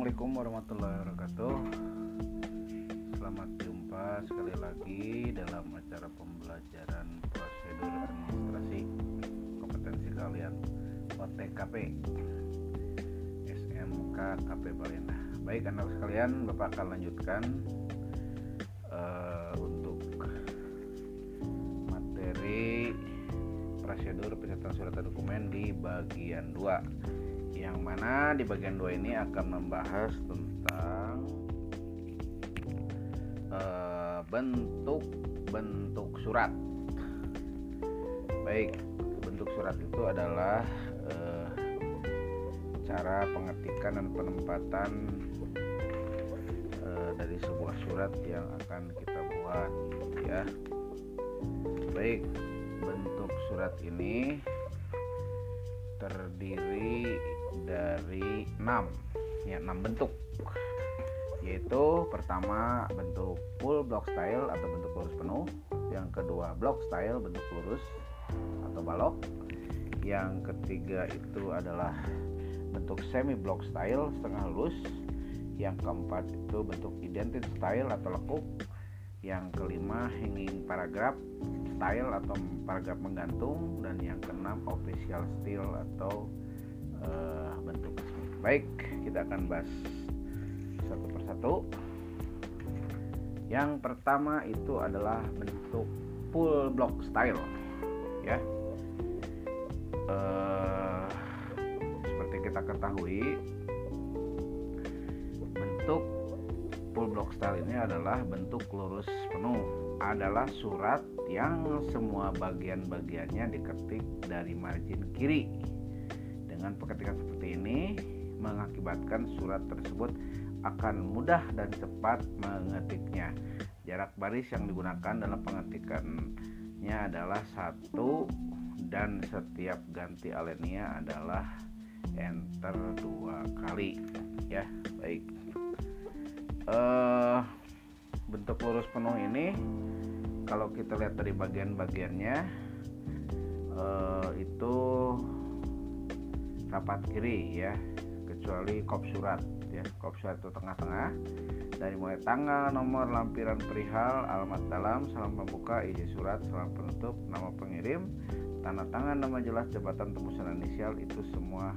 Assalamualaikum warahmatullahi wabarakatuh. Selamat jumpa sekali lagi dalam acara pembelajaran prosedur administrasi kompetensi kalian OTKP. SMK KP Balena Baik anak sekalian Bapak akan lanjutkan uh, untuk materi prosedur pencatatan surat dokumen di bagian 2 yang mana di bagian 2 ini akan membahas tentang bentuk-bentuk uh, surat. Baik, bentuk surat itu adalah uh, cara pengetikan dan penempatan uh, dari sebuah surat yang akan kita buat ya. Baik, bentuk surat ini terdiri dari 6 ya 6 bentuk. Yaitu pertama bentuk full block style atau bentuk lurus penuh. Yang kedua block style bentuk lurus atau balok. Yang ketiga itu adalah bentuk semi block style setengah lurus. Yang keempat itu bentuk identity style atau lekuk. Yang kelima hanging paragraph style atau paragraf menggantung. Dan yang keenam official style atau uh, bentuk. Baik, kita akan bahas satu persatu. Yang pertama itu adalah bentuk full block style, ya. Uh, seperti kita ketahui, bentuk full block style ini adalah bentuk lurus penuh adalah surat yang semua bagian-bagiannya diketik dari margin kiri dengan pengetikan seperti ini mengakibatkan surat tersebut akan mudah dan cepat mengetiknya. Jarak baris yang digunakan dalam pengetikannya adalah satu dan setiap ganti alinea adalah enter dua kali. Ya, baik. Uh, bentuk lurus penuh ini kalau kita lihat dari bagian-bagiannya uh, itu rapat kiri ya. Kecuali kop surat ya. Kop surat itu tengah-tengah. Dari mulai tanggal nomor lampiran perihal alamat dalam salam pembuka isi surat salam penutup nama pengirim tanda tangan nama jelas jabatan tembusan inisial itu semua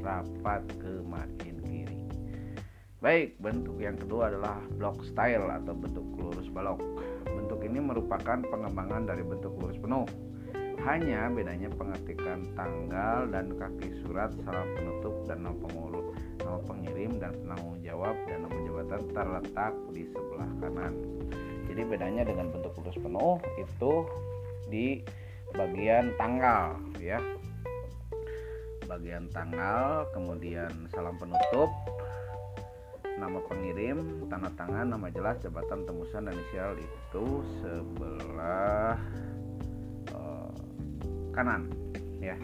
rapat ke margin kiri. Baik bentuk yang kedua adalah block style atau bentuk lurus balok. Bentuk ini merupakan pengembangan dari bentuk lurus penuh hanya bedanya pengetikan tanggal dan kaki surat, salam penutup dan nama pengurus, nama pengirim dan penanggung jawab dan nama jabatan terletak di sebelah kanan. Jadi bedanya dengan bentuk lurus penuh itu di bagian tanggal ya. Bagian tanggal, kemudian salam penutup, nama pengirim, tanda tangan, nama jelas, jabatan tembusan dan inisial itu sebelah kanan. Ya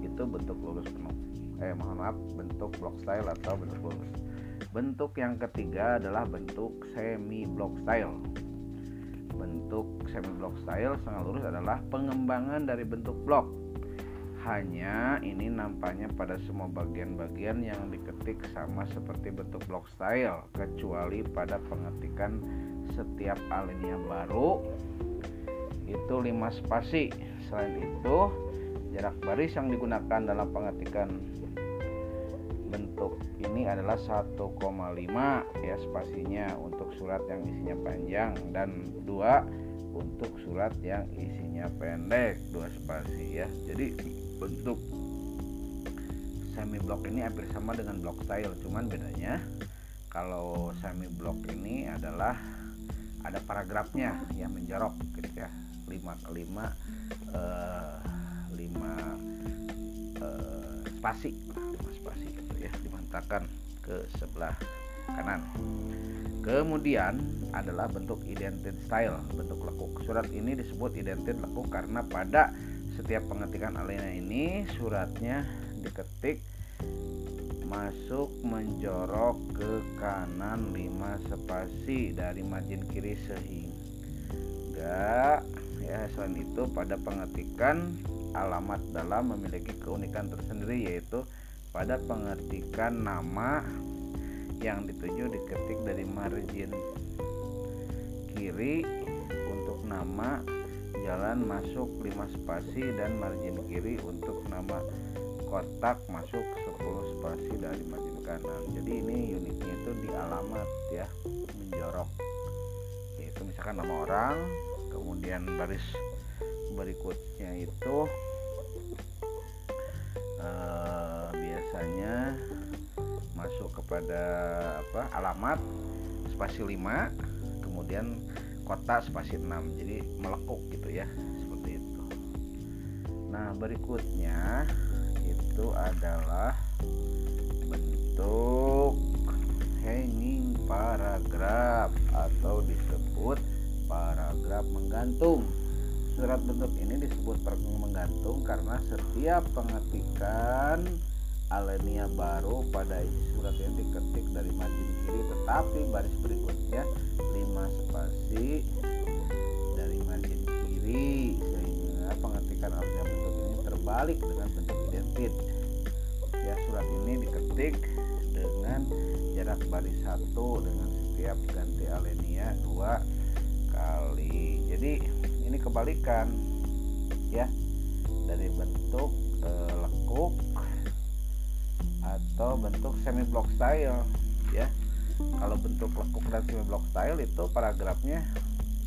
itu bentuk lurus penuh. Eh mohon maaf bentuk block style atau bentuk lurus. Bentuk yang ketiga adalah bentuk semi block style. Bentuk semi block style setengah lurus adalah pengembangan dari bentuk blok hanya ini nampaknya pada semua bagian-bagian yang diketik sama seperti bentuk block style kecuali pada pengetikan setiap alinea baru itu 5 spasi Selain itu, jarak baris yang digunakan dalam pengetikan bentuk ini adalah 1,5 ya spasinya untuk surat yang isinya panjang dan dua untuk surat yang isinya pendek dua spasi ya. Jadi bentuk semi block ini hampir sama dengan block style cuman bedanya kalau semi block ini adalah ada paragrafnya yang menjorok gitu ya 5 ke 5 uh, 5 uh, spasi. 5 spasi gitu ya dimantapkan ke sebelah kanan. Kemudian adalah bentuk identity style bentuk lekuk. Surat ini disebut identity lekuk karena pada setiap pengetikan alinea ini suratnya diketik masuk menjorok ke kanan 5 spasi dari margin kiri sehingga ya selain itu pada pengetikan alamat dalam memiliki keunikan tersendiri yaitu pada pengetikan nama yang dituju diketik dari margin kiri untuk nama jalan masuk 5 spasi dan margin kiri untuk nama kotak masuk 10 spasi dari margin kanan. Jadi ini uniknya itu di alamat ya menjorok. Yaitu misalkan nama orang kemudian baris berikutnya itu eh, biasanya masuk kepada apa alamat spasi 5 kemudian kota spasi 6 jadi melekuk gitu ya seperti itu. Nah berikutnya itu adalah bentuk hanging paragraf atau disebut paragraf menggantung. Surat bentuk ini disebut menggantung karena setiap pengetikan alenia baru pada isi surat yang diketik dari margin kiri tetapi baris berikutnya 5 spasi dari margin kiri sehingga pengetikan alenia bentuk ini terbalik dengan bentuk identik. Ya surat ini diketik dengan jarak baris satu dengan setiap ganti alenia 2 sekali. Jadi ini kebalikan ya. Dari bentuk e, lekuk atau bentuk semi block style ya. Kalau bentuk lekuk dan semi block style itu paragrafnya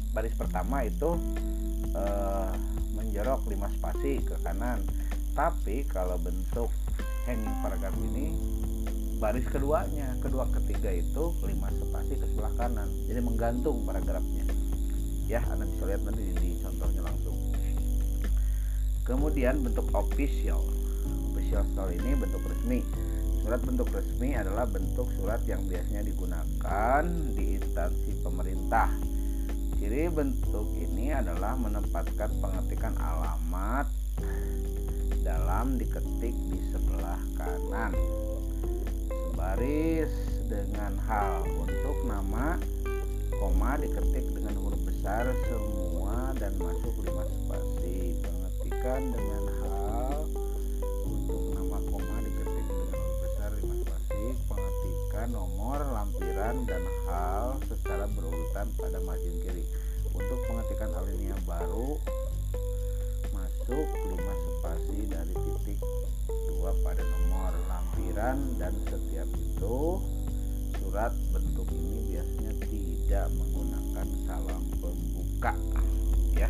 baris pertama itu e, menjerok 5 spasi ke kanan. Tapi kalau bentuk hanging paragraf ini baris keduanya kedua ketiga itu lima spasi ke sebelah kanan. Jadi menggantung paragrafnya ya anda bisa lihat nanti di contohnya langsung. Kemudian bentuk official. Official style ini bentuk resmi. Surat bentuk resmi adalah bentuk surat yang biasanya digunakan di instansi pemerintah. Ciri bentuk ini adalah menempatkan pengetikan alamat dalam diketik di sebelah kanan. Sebaris dengan hal untuk nama koma diketik dengan huruf besar semua dan masuk lima spasi. Pengetikan dengan hal untuk nama koma diketik dengan huruf besar lima spasi. Pengetikan nomor lampiran dan hal secara berurutan pada margin kiri. Untuk pengetikan alinea baru masuk 5 spasi dari titik 2 pada nomor lampiran dan setiap itu surat bentuk ini biasanya tidak menggunakan salam pembuka ya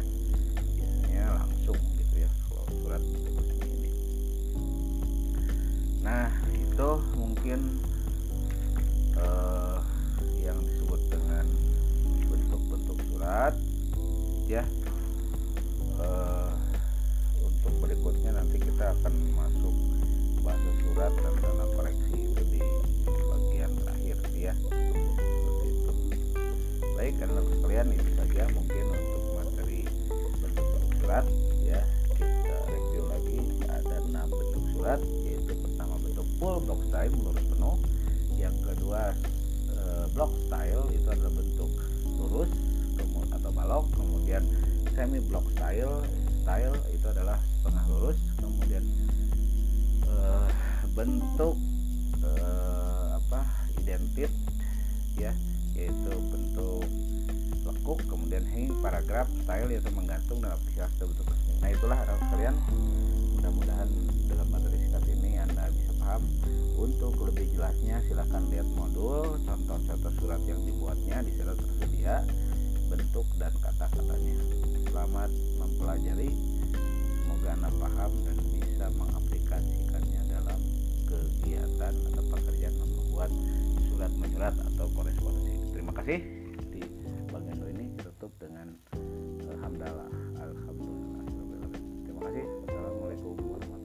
baik karena sekalian itu saja mungkin untuk materi bentuk-bentuk surat ya. Kita review lagi ada enam bentuk surat yaitu pertama bentuk full block style lurus penuh. Yang kedua eh, block style itu adalah bentuk lurus atau balok. Kemudian semi block style style itu adalah setengah lurus. Kemudian uh, bentuk uh, apa identit ya yaitu bentuk lekuk kemudian hang paragraf style yaitu menggantung dan aplikasi bentuk resmi nah itulah anak sekalian mudah-mudahan dalam materi singkat ini anda bisa paham. Untuk lebih jelasnya silahkan lihat modul contoh-contoh surat yang dibuatnya di sana tersedia bentuk dan kata-katanya. Selamat mempelajari. Semoga anda paham dan bisa mengaplikasikannya dalam kegiatan atau pekerjaan membuat surat menyurat atau korespondensi kasih. Di bagian ini tutup dengan eh, alhamdulillah alhamdulillah. Terima kasih. Assalamualaikum warahmatullahi